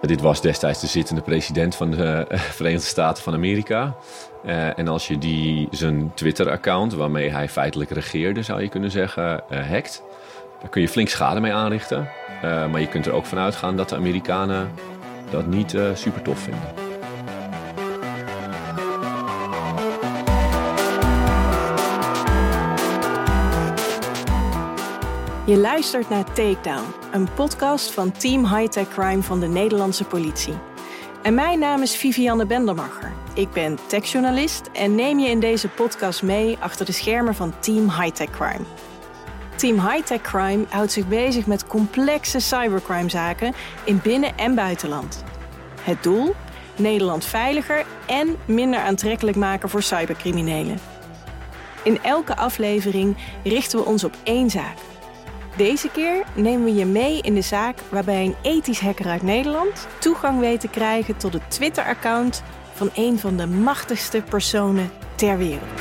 Dit was destijds de zittende president van de Verenigde Staten van Amerika. en als je die, zijn Twitter-account, waarmee hij feitelijk regeerde, zou je kunnen zeggen, hackt, dan kun je flink schade mee aanrichten. maar je kunt er ook van uitgaan dat de Amerikanen dat niet super tof vinden. Je luistert naar Takedown, een podcast van Team Hightech Crime van de Nederlandse politie. En mijn naam is Vivianne Bendermacher. Ik ben techjournalist en neem je in deze podcast mee achter de schermen van Team Hightech Crime. Team Hightech Crime houdt zich bezig met complexe cybercrimezaken in binnen- en buitenland. Het doel? Nederland veiliger en minder aantrekkelijk maken voor cybercriminelen. In elke aflevering richten we ons op één zaak deze keer nemen we je mee in de zaak waarbij een ethisch hacker uit Nederland toegang weet te krijgen tot het Twitter-account van een van de machtigste personen ter wereld.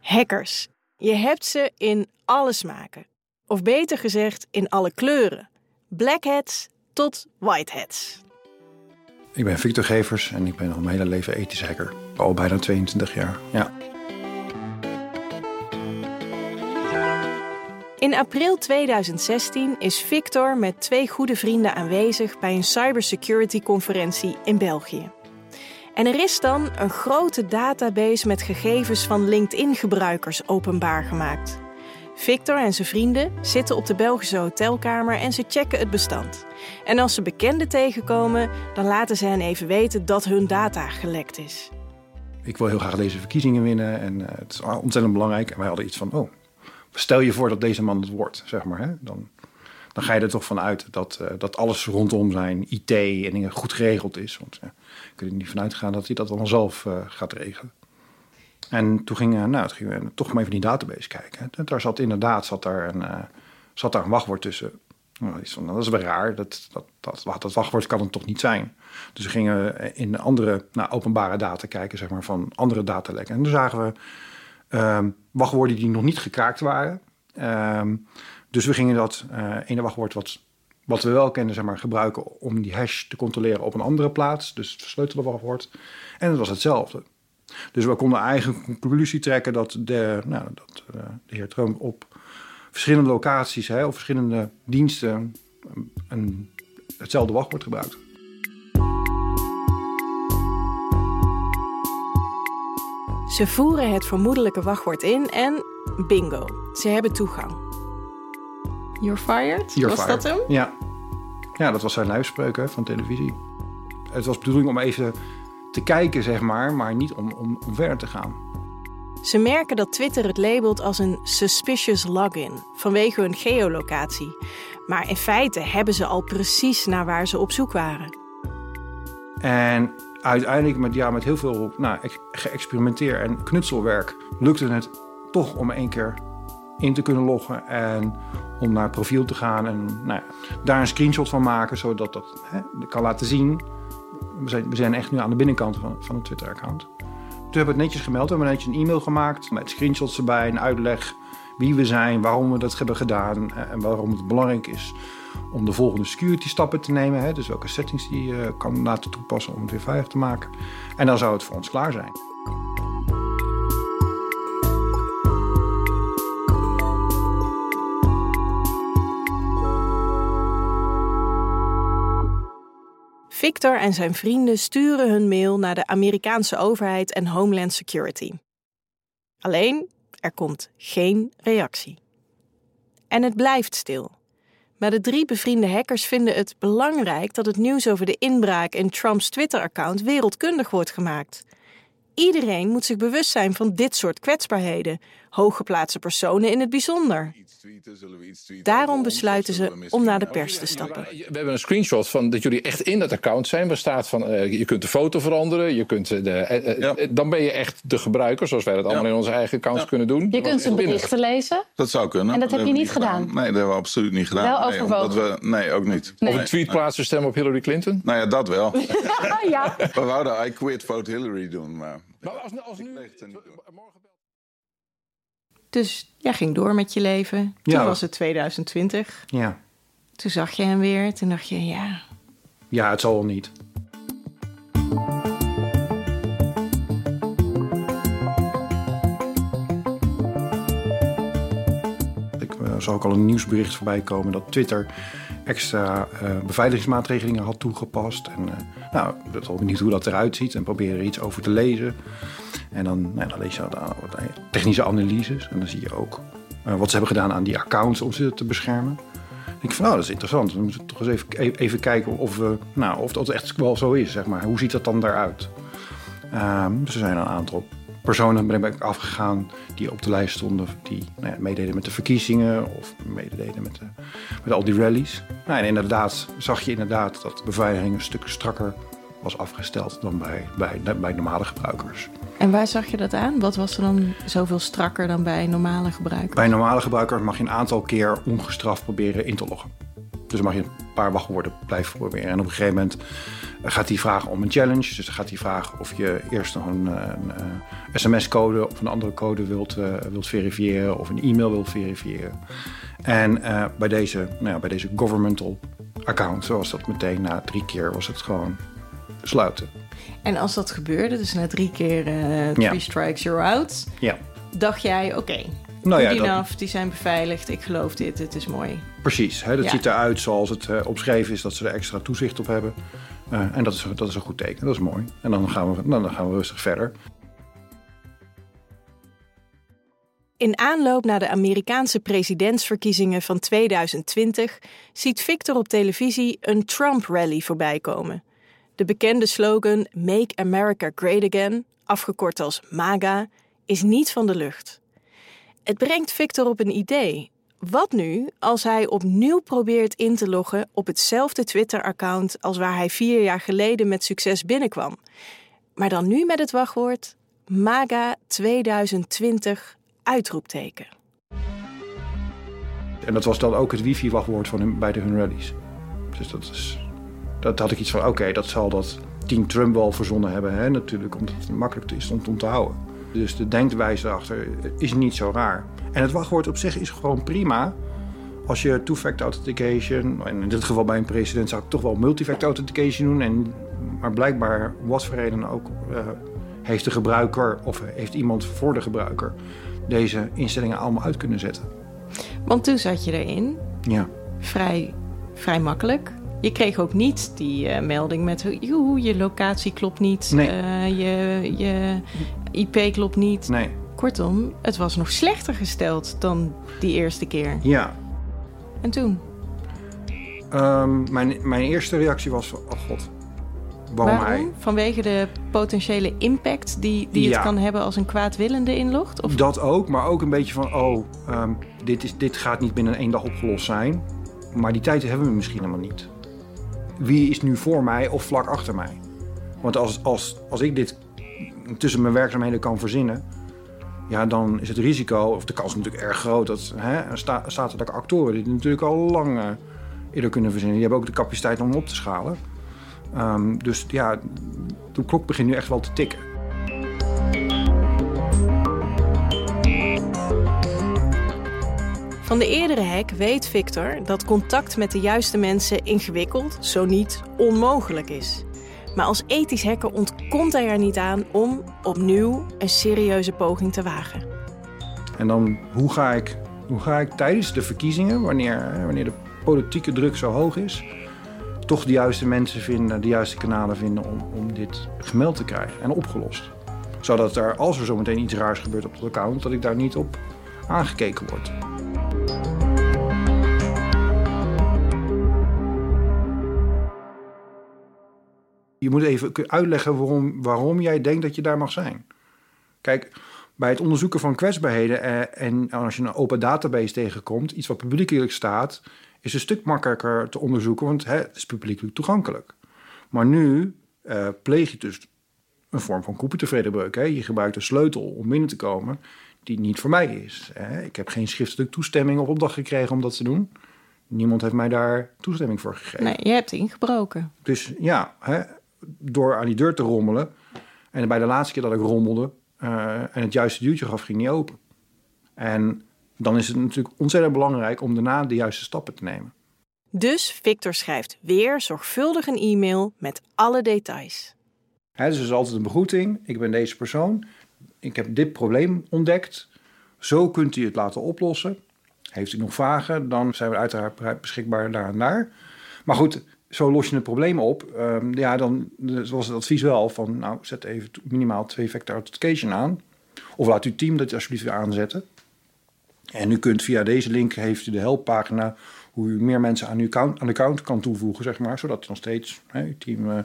Hackers. Je hebt ze in alle smaken. Of beter gezegd, in alle kleuren. Black hats tot white hats. Ik ben Victor Gevers en ik ben al mijn hele leven ethisch hacker. Al bijna 22 jaar, ja. In april 2016 is Victor met twee goede vrienden aanwezig bij een cybersecurity-conferentie in België. En er is dan een grote database met gegevens van LinkedIn-gebruikers openbaar gemaakt. Victor en zijn vrienden zitten op de Belgische hotelkamer en ze checken het bestand. En als ze bekenden tegenkomen, dan laten ze hen even weten dat hun data gelekt is. Ik wil heel graag deze verkiezingen winnen en uh, het is ontzettend belangrijk. En wij hadden iets van, oh, stel je voor dat deze man het wordt, zeg maar. Hè? Dan, dan ga je er toch van uit dat, uh, dat alles rondom zijn IT en dingen goed geregeld is. Want kun je er niet vanuit gaan dat hij dat dan zelf uh, gaat regelen. En toen gingen, nou, toen we toch maar even die database kijken. En daar zat inderdaad zat daar een, zat daar een wachtwoord tussen. Nou, van, dat is wel raar, dat, dat, dat, dat wachtwoord kan het toch niet zijn. Dus we gingen in andere nou, openbare data kijken, zeg maar, van andere datalekken. En toen zagen we um, wachtwoorden die nog niet gekraakt waren. Um, dus we gingen dat uh, ene wachtwoord wat, wat we wel kennen, zeg maar, gebruiken om die hash te controleren op een andere plaats. Dus het versleutelde wachtwoord. En het was hetzelfde. Dus we konden eigen conclusie trekken dat de, nou, dat, uh, de heer Trump op verschillende locaties, hè, op verschillende diensten, een, hetzelfde wachtwoord gebruikt. Ze voeren het vermoedelijke wachtwoord in en bingo, ze hebben toegang. You're fired? You're was fired. dat hem? Ja. ja, dat was zijn lijfspreuk hè, van televisie. Het was bedoeling om even te kijken, zeg maar, maar niet om, om, om verder te gaan. Ze merken dat Twitter het labelt als een suspicious login vanwege hun geolocatie. Maar in feite hebben ze al precies naar waar ze op zoek waren. En uiteindelijk met, ja, met heel veel nou, geëxperimenteer en knutselwerk lukte het toch om één keer in te kunnen loggen en om naar profiel te gaan en nou daar een screenshot van maken, zodat dat hè, kan laten zien. We zijn, we zijn echt nu aan de binnenkant van, van het Twitter-account. Hebben het netjes gemeld, we hebben netjes een e-mail gemaakt met screenshots erbij, een uitleg wie we zijn, waarom we dat hebben gedaan en waarom het belangrijk is om de volgende security stappen te nemen. Hè, dus welke settings die je kan laten toepassen om het weer veilig te maken. En dan zou het voor ons klaar zijn. Victor en zijn vrienden sturen hun mail naar de Amerikaanse overheid en Homeland Security. Alleen, er komt geen reactie. En het blijft stil. Maar de drie bevriende hackers vinden het belangrijk dat het nieuws over de inbraak in Trumps Twitter-account wereldkundig wordt gemaakt. Iedereen moet zich bewust zijn van dit soort kwetsbaarheden, hooggeplaatste personen in het bijzonder. Daarom besluiten ze om naar de pers te stappen. We hebben een screenshot van dat jullie echt in dat account zijn. Waar staat van uh, je kunt de foto veranderen, je kunt de, uh, ja. dan ben je echt de gebruiker, zoals wij dat allemaal ja. in onze eigen accounts kunnen doen. Je kunt zijn berichten lezen. Dat zou kunnen. En dat, dat heb je niet gedaan. gedaan. Nee, dat hebben we absoluut niet gedaan. Wel overwogen. Nee, we, nee ook niet. Nee. Of een tweet plaatsen stemmen op Hillary Clinton? Nou ja, dat wel. ja. We wouden I quit vote Hillary doen, maar. Maar als, als nu. Dus jij ging door met je leven. Toen Ja. was het 2020. Ja. Toen zag je hem weer. Toen dacht je, ja, ja, het zal wel niet. Ik eh, zag ook al een nieuwsbericht voorbij komen dat Twitter extra eh, beveiligingsmaatregelingen had toegepast. En uh, nou, ik ben wel benieuwd hoe dat eruit ziet en probeer er iets over te lezen. En dan, nou, lees je dan wat technische analyses en dan zie je ook uh, wat ze hebben gedaan aan die accounts om ze te beschermen. Dan denk ik van, nou, dat is interessant. We moeten toch eens even, even kijken of, we, nou, of dat echt wel zo is, zeg maar. Hoe ziet dat dan daaruit? Um, dus er zijn een aantal personen ben ik afgegaan die op de lijst stonden, die nou ja, meededen met de verkiezingen of meededen met, de, met al die rallies. Nou, en inderdaad zag je inderdaad dat de beveiliging een stuk strakker was afgesteld dan bij, bij, bij normale gebruikers. En waar zag je dat aan? Wat was er dan zoveel strakker dan bij normale gebruikers? Bij normale gebruikers mag je een aantal keer ongestraft proberen in te loggen. Dus dan mag je een paar wachtwoorden blijven proberen. En op een gegeven moment gaat hij vragen om een challenge. Dus dan gaat hij vragen of je eerst nog een, een, een sms-code of een andere code wilt, uh, wilt verifiëren of een e-mail wilt verifiëren. En uh, bij, deze, nou ja, bij deze governmental account was dat meteen na drie keer was het gewoon sluiten. En als dat gebeurde, dus na drie keer uh, three ja. strikes you're out, ja. dacht jij oké, okay, nou ja, enough, dat... die zijn beveiligd, ik geloof dit, het is mooi. Precies, hè, dat ja. ziet eruit zoals het uh, opgeschreven is dat ze er extra toezicht op hebben. Uh, en dat is, dat is een goed teken, dat is mooi. En dan gaan we, dan gaan we rustig verder. In aanloop naar de Amerikaanse presidentsverkiezingen van 2020 ziet Victor op televisie een Trump-rally voorbij komen. De bekende slogan Make America Great Again, afgekort als MAGA, is niet van de lucht. Het brengt Victor op een idee. Wat nu als hij opnieuw probeert in te loggen op hetzelfde Twitter-account als waar hij vier jaar geleden met succes binnenkwam? Maar dan nu met het wachtwoord MAGA 2020 uitroepteken. En dat was dan ook het wifi-wachtwoord van hun, bij de hun rallies. Dus dat dat had ik iets van, oké, dat zal dat team Trump wel verzonnen hebben. Hè? Natuurlijk, omdat het makkelijk is om, te houden. Dus de denkwijze erachter is niet zo raar. En het wachtwoord op zich is gewoon prima. Als je two-factor authentication, en in dit geval bij een president zou ik toch wel multifactor authentication doen. En, maar blijkbaar, wat voor reden ook, uh, heeft de gebruiker of heeft iemand voor de gebruiker deze instellingen allemaal uit kunnen zetten. Want toen zat je erin. Ja. Vrij, vrij makkelijk. Je kreeg ook niet die uh, melding met joe, je locatie klopt niet, nee. uh, je, je IP klopt niet. Nee. Kortom, het was nog slechter gesteld dan die eerste keer. Ja. En toen? Um, mijn, mijn eerste reactie was oh god, waarom, waarom? hij? Vanwege de potentiële impact die, die ja. het kan hebben als een kwaadwillende inlogt? Of? Dat ook, maar ook een beetje van, oh, um, dit, is, dit gaat niet binnen één dag opgelost zijn. Maar die tijd hebben we misschien helemaal niet wie is nu voor mij of vlak achter mij? Want als, als, als ik dit tussen mijn werkzaamheden kan verzinnen, ja, dan is het risico, of de kans natuurlijk erg groot dat hè, statelijke actoren dit natuurlijk al lang uh, eerder kunnen verzinnen. Die hebben ook de capaciteit om op te schalen. Um, dus ja, de klok begint nu echt wel te tikken. Van de eerdere hack weet Victor dat contact met de juiste mensen ingewikkeld, zo niet onmogelijk is. Maar als ethisch hacker ontkomt hij er niet aan om opnieuw een serieuze poging te wagen. En dan, hoe ga ik, hoe ga ik tijdens de verkiezingen, wanneer, wanneer de politieke druk zo hoog is, toch de juiste mensen vinden, de juiste kanalen vinden om, om dit gemeld te krijgen en opgelost. Zodat er, als er zometeen iets raars gebeurt op het account, dat ik daar niet op aangekeken word. Je moet even uitleggen waarom, waarom jij denkt dat je daar mag zijn. Kijk, bij het onderzoeken van kwetsbaarheden eh, en als je een open database tegenkomt, iets wat publiekelijk staat, is een stuk makkelijker te onderzoeken, want hè, het is publiekelijk toegankelijk. Maar nu uh, pleeg je dus een vorm van computervredebreuk. Hè? Je gebruikt een sleutel om binnen te komen die niet voor mij is. Hè? Ik heb geen schriftelijke toestemming of opdracht gekregen om dat te doen. Niemand heeft mij daar toestemming voor gegeven. Nee, je hebt ingebroken. Dus ja, hè, door aan die deur te rommelen. En bij de laatste keer dat ik rommelde uh, en het juiste duwtje gaf, ging niet open. En dan is het natuurlijk ontzettend belangrijk om daarna de juiste stappen te nemen. Dus Victor schrijft weer zorgvuldig een e-mail met alle details. He, dus er is altijd een begroeting. Ik ben deze persoon. Ik heb dit probleem ontdekt. Zo kunt u het laten oplossen. Heeft u nog vragen, dan zijn we uiteraard beschikbaar daar en daar. Maar goed, zo los je het probleem op. Um, ja, dan was het advies wel van... nou, zet even minimaal twee-factor authentication aan. Of laat uw team dat alsjeblieft weer aanzetten. En u kunt via deze link, heeft u de helppagina... hoe u meer mensen aan uw account, aan de account kan toevoegen, zeg maar. Zodat nog steeds hè, uw team uh,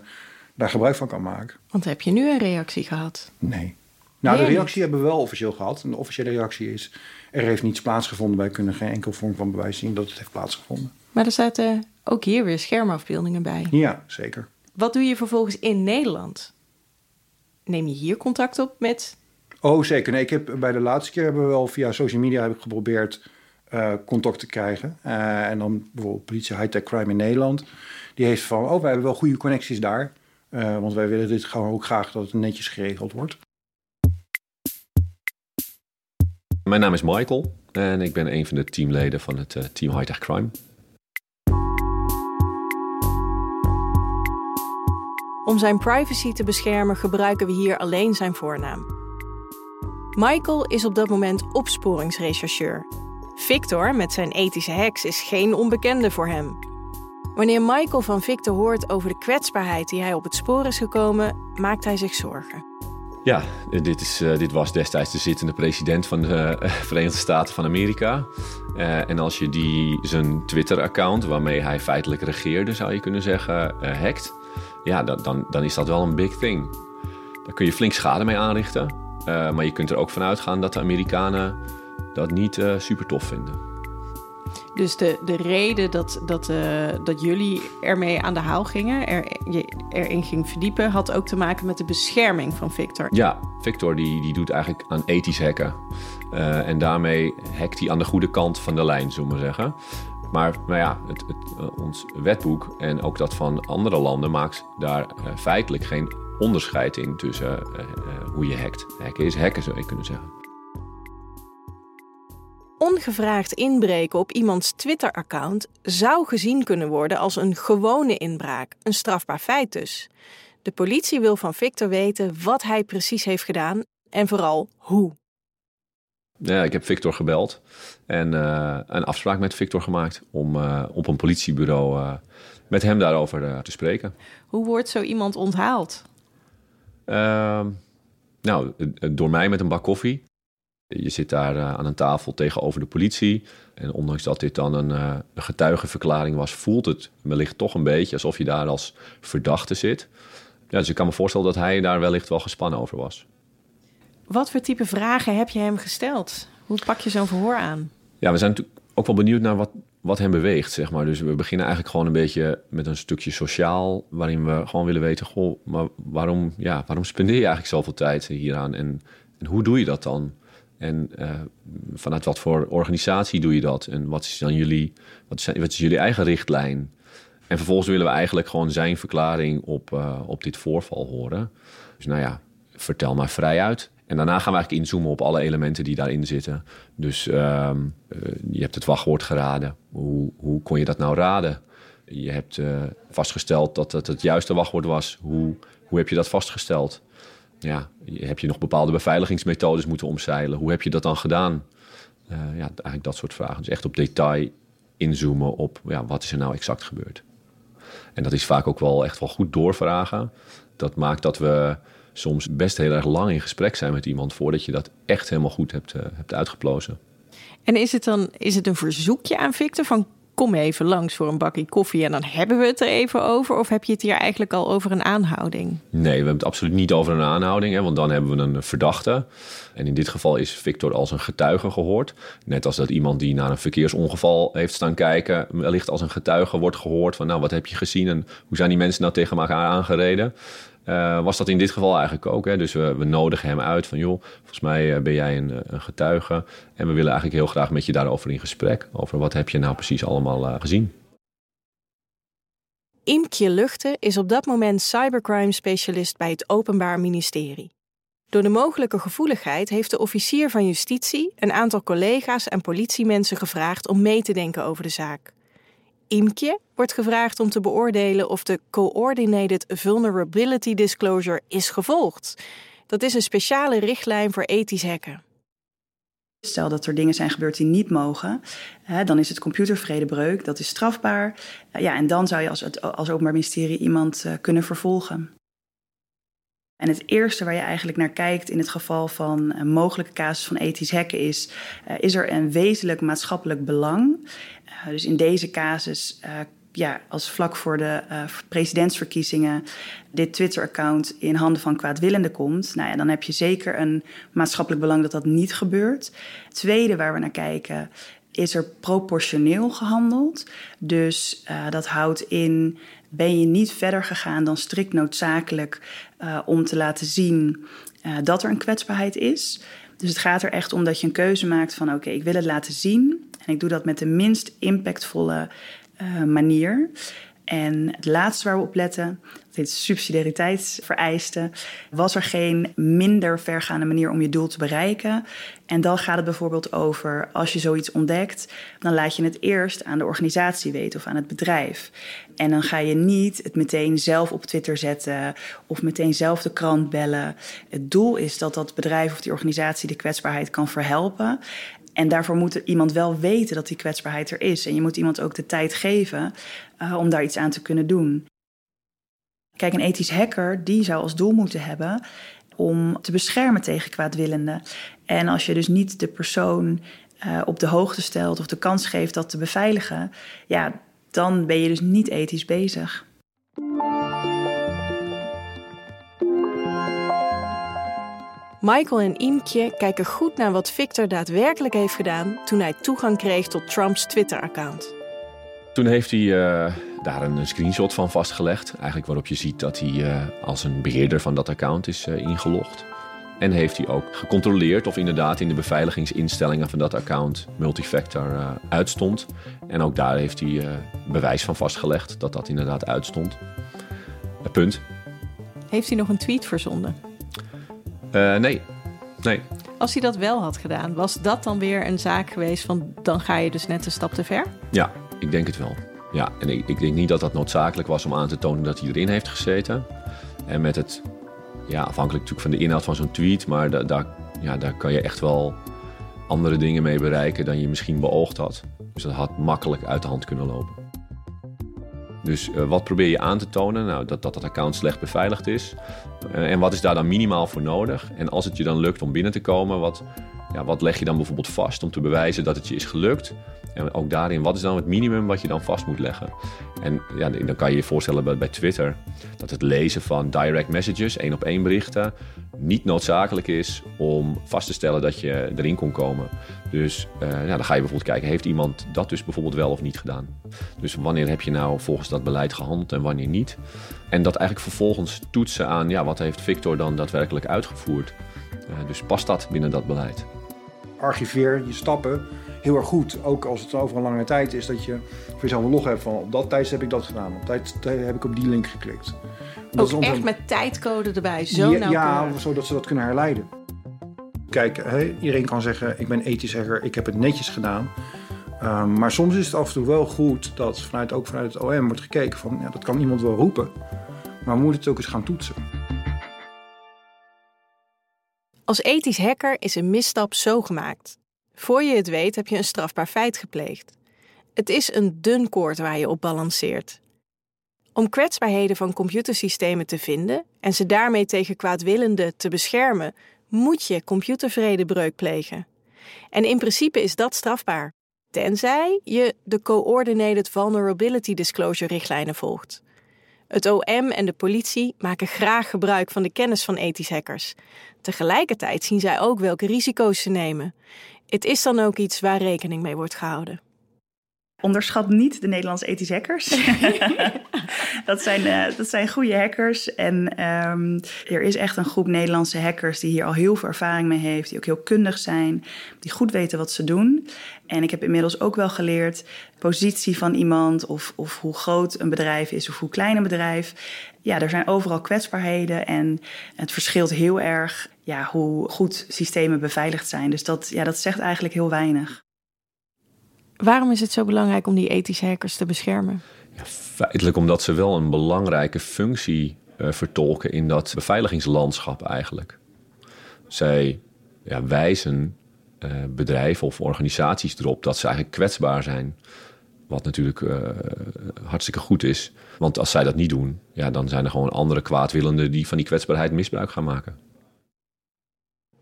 daar gebruik van kan maken. Want heb je nu een reactie gehad? Nee. Nou, de reactie hebben we wel officieel gehad. En de officiële reactie is... er heeft niets plaatsgevonden. Wij kunnen geen enkel vorm van bewijs zien dat het heeft plaatsgevonden. Maar er zaten ook hier weer schermafbeeldingen bij. Ja, zeker. Wat doe je vervolgens in Nederland? Neem je hier contact op met... Oh, zeker. Nee, ik heb, bij de laatste keer hebben we wel via social media heb ik geprobeerd uh, contact te krijgen. Uh, en dan bijvoorbeeld politie high-tech crime in Nederland. Die heeft van, oh, wij hebben wel goede connecties daar. Uh, want wij willen dit gewoon ook graag dat het netjes geregeld wordt. Mijn naam is Michael en ik ben een van de teamleden van het uh, team High-Tech Crime. Om zijn privacy te beschermen gebruiken we hier alleen zijn voornaam. Michael is op dat moment opsporingsrechercheur. Victor met zijn ethische heks is geen onbekende voor hem. Wanneer Michael van Victor hoort over de kwetsbaarheid die hij op het spoor is gekomen, maakt hij zich zorgen. Ja, dit, is, uh, dit was destijds de zittende president van de uh, Verenigde Staten van Amerika. Uh, en als je die, zijn Twitter-account, waarmee hij feitelijk regeerde, zou je kunnen zeggen, hackt, ja, dan, dan, dan is dat wel een big thing. Daar kun je flink schade mee aanrichten. maar je kunt er ook van uitgaan dat de Amerikanen dat niet super tof vinden. Dus de, de reden dat, dat, uh, dat jullie ermee aan de haal gingen, er, je erin ging verdiepen, had ook te maken met de bescherming van Victor. Ja, Victor die, die doet eigenlijk aan ethisch hacken. Uh, en daarmee hackt hij aan de goede kant van de lijn, zullen we zeggen. Maar, maar ja, het, het, uh, ons wetboek en ook dat van andere landen maakt daar feitelijk geen onderscheid in tussen hoe je hackt. Hacken is hacken, zou je kunnen zeggen ongevraagd inbreken op iemands Twitter-account zou gezien kunnen worden als een gewone inbraak, een strafbaar feit dus. De politie wil van Victor weten wat hij precies heeft gedaan en vooral hoe. Ja, ik heb Victor gebeld en uh, een afspraak met Victor gemaakt om uh, op een politiebureau uh, met hem daarover te spreken. Hoe wordt zo iemand onthaald? Ehm, nou, door mij met een bak koffie. Je zit daar aan een tafel tegenover de politie. En ondanks dat dit dan een, een, getuigenverklaring was, voelt het wellicht toch een beetje alsof je daar als verdachte zit. Ja, dus ik kan me voorstellen dat hij daar wellicht wel gespannen over was. Wat voor type vragen heb je hem gesteld? Hoe pak je zo'n verhoor aan? Ja, we zijn natuurlijk ook wel benieuwd naar wat, wat hem beweegt, zeg maar. Dus we beginnen eigenlijk gewoon een beetje met een stukje sociaal... waarin we gewoon willen weten, goh, maar waarom, ja, waarom spendeer je eigenlijk zoveel tijd hieraan? En, en hoe doe je dat dan? En uh, vanuit wat voor organisatie doe je dat? En wat is dan jullie, wat is, wat is jullie eigen richtlijn? En vervolgens willen we eigenlijk gewoon zijn verklaring op, uh, op dit voorval horen. Dus nou ja, vertel maar vrij uit. En daarna gaan we eigenlijk inzoomen op alle elementen die daarin zitten. Dus uh, je hebt het wachtwoord geraden. Hoe, hoe kon je dat nou raden? Je hebt vastgesteld dat het het juiste wachtwoord was. Hoe, hoe heb je dat vastgesteld? ja, heb je nog bepaalde beveiligingsmethodes moeten omzeilen? Hoe heb je dat dan gedaan? Uh, ja, eigenlijk dat soort vragen. Dus echt op detail inzoomen op ja, wat is er nou exact gebeurd. En dat is vaak ook wel echt wel goed doorvragen. Dat maakt dat we soms best heel erg lang in gesprek zijn met iemand voordat je dat echt helemaal goed hebt, uh, hebt uitgeplozen. En is het dan is het een verzoekje aan Victor van kom even langs voor een bakje koffie en dan hebben we het er even over? Of heb je het hier eigenlijk al over een aanhouding? Nee, we hebben het absoluut niet over een aanhouding, hè, want dan hebben we een verdachte. En in dit geval is Victor als een getuige gehoord. Net als dat iemand die naar een verkeersongeval heeft staan kijken, wellicht als een getuige wordt gehoord van nou, wat heb je gezien en hoe zijn die mensen nou tegen elkaar aangereden? Uh, was dat in dit geval eigenlijk ook. Hè? Dus we, we, nodigen hem uit van joh, volgens mij uh, ben jij een, een, getuige. En we willen eigenlijk heel graag met je daarover in gesprek. Over wat heb je nou precies allemaal gezien. Imkje Luchten is op dat moment cybercrime specialist bij het Openbaar Ministerie. Door de mogelijke gevoeligheid heeft de officier van justitie een aantal collega's en politiemensen gevraagd om mee te denken over de zaak. Imkje wordt gevraagd om te beoordelen of de Coordinated Vulnerability Disclosure is gevolgd. Dat is een speciale richtlijn voor ethisch hacken. Stel dat er dingen zijn gebeurd die niet mogen, dan is het computervredebreuk, dat is strafbaar. Ja, en dan zou je als, als Openbaar Ministerie iemand uh, kunnen vervolgen. En het eerste waar je eigenlijk naar kijkt in het geval van een mogelijke casus van ethisch hacken is: uh, is er een wezenlijk maatschappelijk belang? Uh, dus in deze casus ja, als vlak voor de presidentsverkiezingen dit Twitter-account in handen van kwaadwillenden komt, nou ja, dan heb je zeker een maatschappelijk belang dat dat niet gebeurt. tweede waar we naar kijken, is er proportioneel gehandeld. Dus dat houdt in, ben je niet verder gegaan dan strikt noodzakelijk uh, om te laten zien dat er een kwetsbaarheid is. Dus het gaat er echt om dat je een keuze maakt van oké, ik wil het laten zien. En ik doe dat met de minst impactvolle uh, manier. En het laatste waar we op letten, dit subsidiariteitsvereisten, was er geen minder vergaande manier om je doel te bereiken. En dan gaat het bijvoorbeeld over, als je zoiets ontdekt, dan laat je het eerst aan de organisatie weten of aan het bedrijf. En dan ga je niet het meteen zelf op Twitter zetten of meteen zelf de krant bellen. Het doel is dat dat bedrijf of die organisatie de kwetsbaarheid kan verhelpen. En daarvoor moet iemand wel weten dat die kwetsbaarheid er is. En je moet iemand ook de tijd geven uh, om daar iets aan te kunnen doen. Kijk, een ethisch hacker die zou als doel moeten hebben om te beschermen tegen kwaadwillenden. En als je dus niet de persoon uh, op de hoogte stelt of de kans geeft dat te beveiligen, ja, dan ben je dus niet ethisch bezig. Michael en Imkje kijken goed naar wat Victor daadwerkelijk heeft gedaan toen hij toegang kreeg tot Trumps Twitter-account. Toen heeft hij uh, daar een screenshot van vastgelegd, eigenlijk waarop je ziet dat hij uh, als een beheerder van dat account is uh, ingelogd. En heeft hij ook gecontroleerd of inderdaad in de beveiligingsinstellingen van dat account multifactor uitstond. En ook daar heeft hij bewijs van vastgelegd dat dat inderdaad uitstond. punt. Heeft hij nog een tweet verzonden? Nee. nee. Als hij dat wel had gedaan, was dat dan weer een zaak geweest van dan ga je dus net een stap te ver? Ja, ik denk het wel. Ja, en ik, ik denk niet dat dat noodzakelijk was om aan te tonen dat hij erin heeft gezeten. En met het, ja, afhankelijk natuurlijk van de inhoud van zo'n tweet, maar da, daar, ja, daar kan je echt wel andere dingen mee bereiken dan je misschien beoogd had. Dus dat had makkelijk uit de hand kunnen lopen. Dus uh, wat probeer je aan te tonen? Nou, dat, dat dat account slecht beveiligd is. Uh, en wat is daar dan minimaal voor nodig? En als het je dan lukt om binnen te komen, wat, ja, wat leg je dan bijvoorbeeld vast om te bewijzen dat het je is gelukt? En ook daarin, wat is dan het minimum wat je dan vast moet leggen? En ja, dan kan je je voorstellen bij, Twitter dat het lezen van direct messages, één op één berichten, niet noodzakelijk is om vast te stellen dat je erin kon komen. Dus uh, dan ga je bijvoorbeeld kijken, heeft iemand dat dus bijvoorbeeld wel of niet gedaan? Dus wanneer heb je nou volgens dat beleid gehandeld en wanneer niet? En dat eigenlijk vervolgens toetsen aan, ja, wat heeft Victor dan daadwerkelijk uitgevoerd? Uh, dus past dat binnen dat beleid? Archiveer je stappen heel erg goed. Ook als het over een lange tijd is dat je voor jezelf een log hebt van op dat tijd heb ik dat gedaan. Op dat tijd heb ik op die link geklikt. Dat ook is echt met tijdcode erbij, zo ja, Ja, zodat ze dat kunnen herleiden. Kijk, hè, iedereen kan zeggen ik ben ethisch hacker, ik heb het netjes gedaan. Um, maar soms is het af en toe wel goed dat vanuit, ook vanuit het OM wordt gekeken van ja, dat kan iemand wel roepen. Maar we moeten het ook eens gaan toetsen. Als ethisch hacker is een misstap zo gemaakt. Voor je het weet heb je een strafbaar feit gepleegd. Het is een dun koord waar je op balanceert. Om kwetsbaarheden van computersystemen te vinden en ze daarmee tegen kwaadwillenden te beschermen, moet je computervredebreuk plegen. En in principe is dat strafbaar, tenzij je de Coordinated Vulnerability Disclosure richtlijnen volgt. Het OM en de politie maken graag gebruik van de kennis van ethisch hackers. Tegelijkertijd zien zij ook welke risico's ze nemen. Het is dan ook iets waar rekening mee wordt gehouden. Onderschat niet de Nederlandse ethisch hackers. dat, zijn, uh, dat zijn goede hackers. En um, er is echt een groep Nederlandse hackers die hier al heel veel ervaring mee heeft. Die ook heel kundig zijn. Die goed weten wat ze doen. En ik heb inmiddels ook wel geleerd positie van iemand of, of hoe groot een bedrijf is of hoe klein een bedrijf. Ja, er zijn overal kwetsbaarheden en het verschilt heel erg ja, hoe goed systemen beveiligd zijn. Dus dat, ja, dat zegt eigenlijk heel weinig. Waarom is het zo belangrijk om die ethische hackers te beschermen? Ja, feitelijk omdat ze wel een belangrijke functie uh, vertolken in dat beveiligingslandschap eigenlijk. Zij ja, wijzen uh, bedrijven of organisaties erop dat ze eigenlijk kwetsbaar zijn. Wat natuurlijk uh, hartstikke goed is. Want als zij dat niet doen, ja, dan zijn er gewoon andere kwaadwillenden die van die kwetsbaarheid misbruik gaan maken.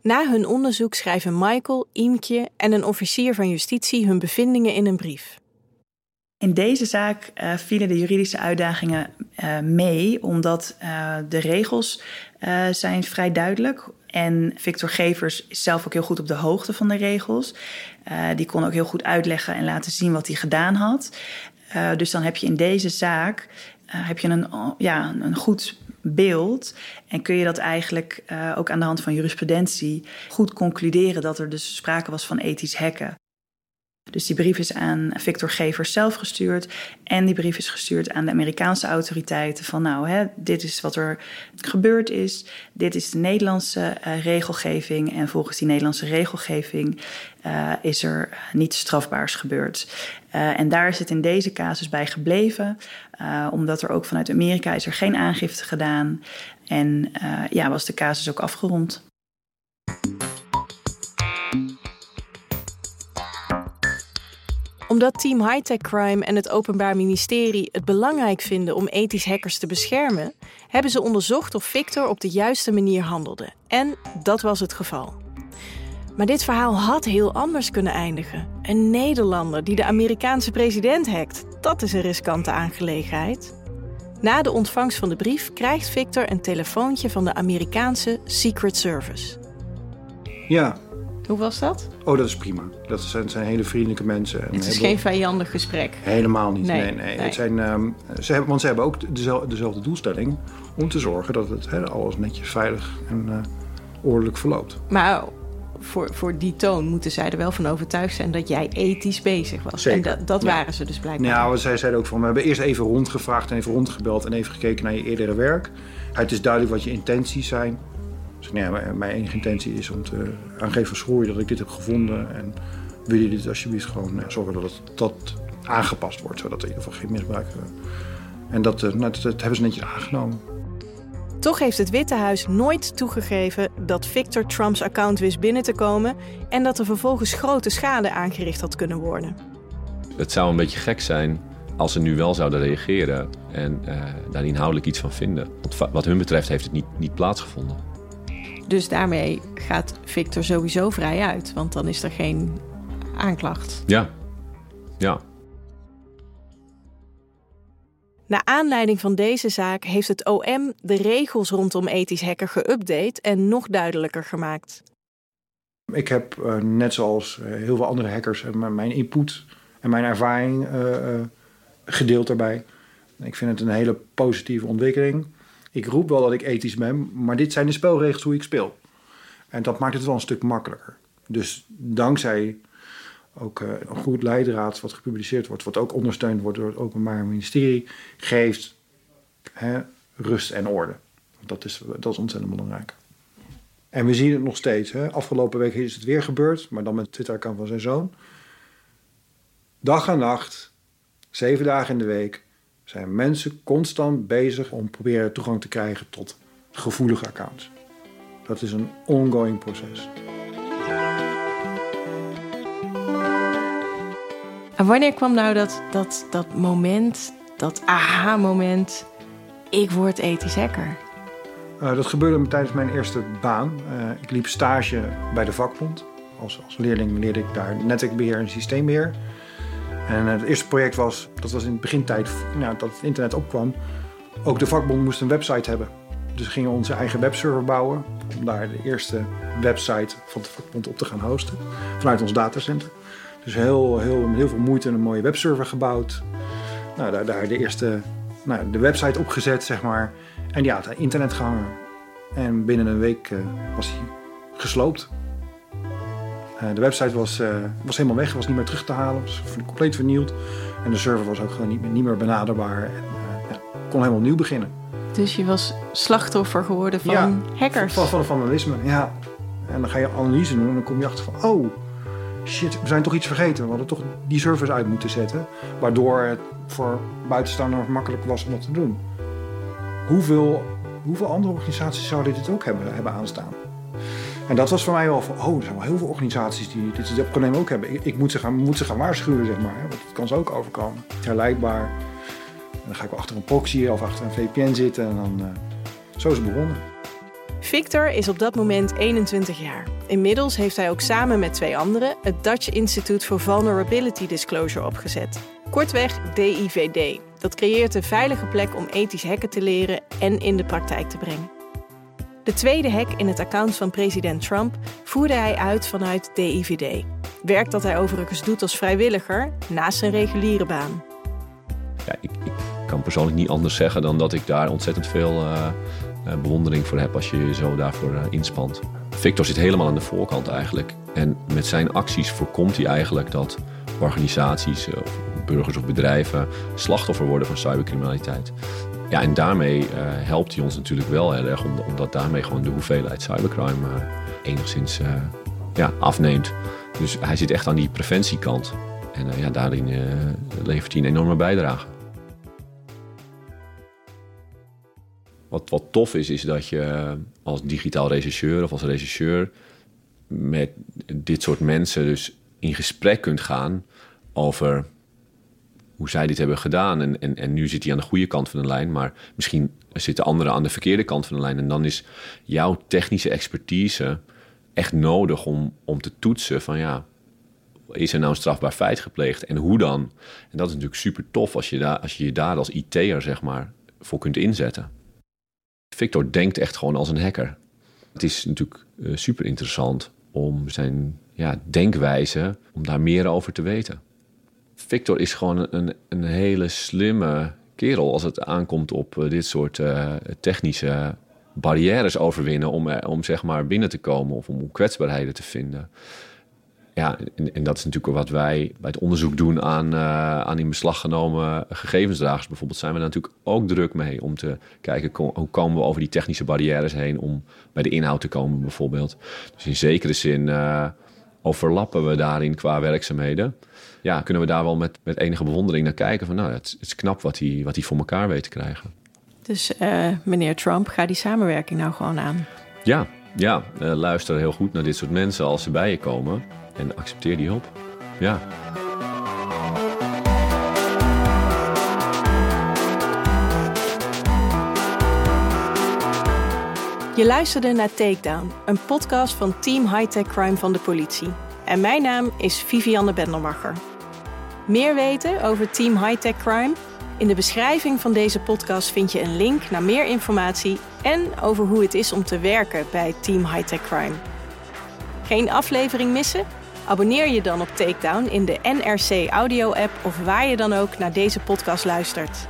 Na hun onderzoek schrijven Michael, Iemkje en een officier van justitie hun bevindingen in een brief. In deze zaak uh, vielen de juridische uitdagingen uh, mee, omdat uh, de regels zijn vrij duidelijk. En Victor Gevers is zelf ook heel goed op de hoogte van de regels. die kon ook heel goed uitleggen en laten zien wat hij gedaan had. dus dan heb je in deze zaak heb je een, ja, een goed beeld. En kun je dat eigenlijk uh, ook aan de hand van jurisprudentie goed concluderen dat er dus sprake was van ethisch hacken. Dus die brief is aan Victor Gevers zelf gestuurd. En die brief is gestuurd aan de Amerikaanse autoriteiten. Van nou, hè, dit is wat er gebeurd is. Dit is de Nederlandse uh, regelgeving. En volgens die Nederlandse regelgeving uh, is er niets strafbaars gebeurd. En daar is het in deze casus bij gebleven. Omdat er ook vanuit Amerika is er geen aangifte gedaan. En ja, was de casus ook afgerond. Omdat Team Hightech Crime en het Openbaar Ministerie het belangrijk vinden om ethisch hackers te beschermen, hebben ze onderzocht of Victor op de juiste manier handelde. En dat was het geval. Maar dit verhaal had heel anders kunnen eindigen. Een Nederlander die de Amerikaanse president hackt, dat is een riskante aangelegenheid. Na de ontvangst van de brief krijgt Victor een telefoontje van de Amerikaanse Secret Service. Ja. Hoe was dat? Oh, dat is prima. Dat zijn, zijn hele vriendelijke mensen. Het is geen vijandig gesprek. Helemaal niet. Nee, nee, nee. nee. Het zijn, um, ze hebben, want ze hebben ook dezelfde, dezelfde doelstelling om te zorgen dat het he, alles netjes veilig en uh, ordelijk verloopt. Maar voor, voor die toon moeten zij er wel van overtuigd zijn dat jij ethisch bezig was. Zeker. En dat, dat Ja. waren ze dus blijkbaar. Nou, zij zeiden ook van, we hebben eerst even rondgevraagd en even rondgebeld en even gekeken naar je eerdere werk. Het is duidelijk wat je intenties zijn. Dus nee, mijn- enige intentie is om te aangeven schroeien dat ik dit heb gevonden. En wil je dit alsjeblieft gewoon eh, zorgen dat het dat aangepast wordt, zodat er in ieder geval geen misbruik. eh, en dat, eh, nou, dat, dat hebben ze netjes aangenomen. Toch heeft het Witte Huis nooit toegegeven dat Victor Trumps account wist binnen te komen en dat er vervolgens grote schade aangericht had kunnen worden. Het zou een beetje gek zijn als ze nu wel zouden reageren en eh, daar inhoudelijk iets van vinden. Want wat hun betreft heeft het niet, niet plaatsgevonden. Dus daarmee gaat Victor sowieso vrij uit, want dan is er geen aanklacht. Ja, ja. Naar aanleiding van deze zaak heeft het OM de regels rondom ethisch hacken geüpdate en nog duidelijker gemaakt. Ik heb eh, net zoals eh, heel veel andere hackers eh, mijn input en mijn ervaring gedeeld daarbij. Ik vind het een hele positieve ontwikkeling. Ik roep wel dat ik ethisch ben, maar dit zijn de spelregels hoe ik speel. En dat maakt het wel een stuk makkelijker. Dus dankzij ook eh, een goed leidraad wat gepubliceerd wordt, wat ook ondersteund wordt door het Openbaar Ministerie, geeft hè, rust en orde. Dat is, dat is ontzettend belangrijk. En we zien het nog steeds. Hè. Afgelopen week is het weer gebeurd, maar dan met het Twitter-account van zijn zoon. Dag en nacht, zeven dagen in de week, zijn mensen constant bezig om proberen toegang te krijgen tot gevoelige accounts. Dat is een ongoing proces. Wanneer kwam nou dat, dat, dat moment, dat aha-moment, ik word ethisch hacker? Eh, dat gebeurde tijdens mijn eerste baan. Eh, ik liep stage bij de vakbond. Als, als leerling leerde ik daar netwerkbeheer en systeembeheer. En het eerste project was, dat was in het begintijd, nou, dat het internet opkwam. Ook de vakbond moest een website hebben. Dus we gingen onze eigen webserver bouwen. Om daar de eerste website van de vakbond op te gaan hosten. Vanuit ons datacenter. Dus heel, heel, met heel veel moeite een mooie webserver gebouwd. Nou, daar, daar de eerste nou, de website opgezet, zeg maar. En die had aan internet gehangen. En binnen een week eh, was hij gesloopt. Eh, de website was, eh, was helemaal weg, was niet meer terug te halen, was compleet vernield. En de server was ook gewoon niet meer, niet meer benaderbaar. En, ja, kon helemaal nieuw beginnen. Dus je was slachtoffer geworden van Ja, hackers. Van, van vandalisme, ja. En dan ga je analyse doen en dan kom je achter van... oh, shit, we zijn toch iets vergeten. We hadden toch die servers uit moeten zetten. Waardoor het voor buitenstaanders makkelijk was om dat te doen. Hoeveel, hoeveel andere organisaties zouden dit ook hebben, hebben aanstaan? En dat was voor mij wel van... oh, er zijn wel heel veel organisaties die dit, probleem ook hebben. Ik, ik moet, ze gaan, moet ze gaan waarschuwen, zeg maar. Want het kan ze ook overkomen. Herleidbaar. Dan ga ik wel achter een proxy of achter een VPN zitten. En dan... eh, zo is het begonnen. Victor is op dat moment 21 jaar. Inmiddels heeft hij ook samen met twee anderen het Dutch Institute for Vulnerability Disclosure opgezet. Kortweg DIVD. Dat creëert een veilige plek om ethisch hacken te leren en in de praktijk te brengen. De tweede hack in het account van president Trump voerde hij uit vanuit DIVD. Werk dat hij overigens doet als vrijwilliger naast zijn reguliere baan. Ja, ik, ik kan persoonlijk niet anders zeggen dan dat ik daar ontzettend veel eh, bewondering voor heb als je je zo daarvoor eh, inspant. Victor zit helemaal aan de voorkant eigenlijk. En met zijn acties voorkomt hij eigenlijk dat organisaties, eh, of burgers of bedrijven slachtoffer worden van cybercriminaliteit. Ja, en daarmee eh, helpt hij ons natuurlijk wel heel erg, om- omdat daarmee gewoon de hoeveelheid cybercrime eh, enigszins eh, ja, afneemt. Dus hij zit echt aan die preventiekant. En eh, ja, daarin eh, levert hij een enorme bijdrage. Wat, tof is, is dat je als digitaal regisseur of als regisseur met dit soort mensen dus in gesprek kunt gaan over hoe zij dit hebben gedaan. En, en, en nu zit hij aan de goede kant van de lijn, maar misschien zitten anderen aan de verkeerde kant van de lijn. En dan is jouw technische expertise echt nodig om, om te toetsen van ja, is er nou een strafbaar feit gepleegd en hoe dan? En dat is natuurlijk super tof als je, daar, als je je daar als IT'er zeg maar voor kunt inzetten. Victor denkt echt gewoon als een hacker. Het is natuurlijk eh, super interessant om zijn ja, denkwijze, om daar meer over te weten. Victor is gewoon een, een hele slimme kerel als het aankomt op eh, dit soort eh, technische barrières overwinnen om, om zeg maar binnen te komen of om kwetsbaarheden te vinden. Ja, en, en dat is natuurlijk wat wij bij het onderzoek doen aan, eh, aan in beslag genomen gegevensdragers. Bijvoorbeeld zijn we daar natuurlijk ook druk mee om te kijken hoe komen we over die technische barrières heen om bij de inhoud te komen bijvoorbeeld. Dus in zekere zin eh, overlappen we daarin qua werkzaamheden. Ja, kunnen we daar wel met, met enige bewondering naar kijken van nou, het, is- het is knap wat hij, wat hij voor elkaar weet te krijgen. Dus eh, meneer Trump, ga die samenwerking nou gewoon aan. Ja, ja luister heel goed naar dit soort mensen als ze bij je komen en accepteer die hulp. Ja. Je luisterde naar Takedown, een podcast van Team Hightech Crime van de politie. En mijn naam is Vivianne Bendermacher. Meer weten over Team Hightech Crime? In de beschrijving van deze podcast vind je een link naar meer informatie en over hoe het is om te werken bij Team Hightech Crime. Geen aflevering missen? Abonneer je dan op Takedown in de NRC Audio app of waar je dan ook naar deze podcast luistert.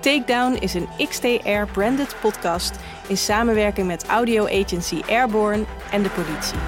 Takedown is een XTR-branded podcast in samenwerking met audio agency Airborne en de politie.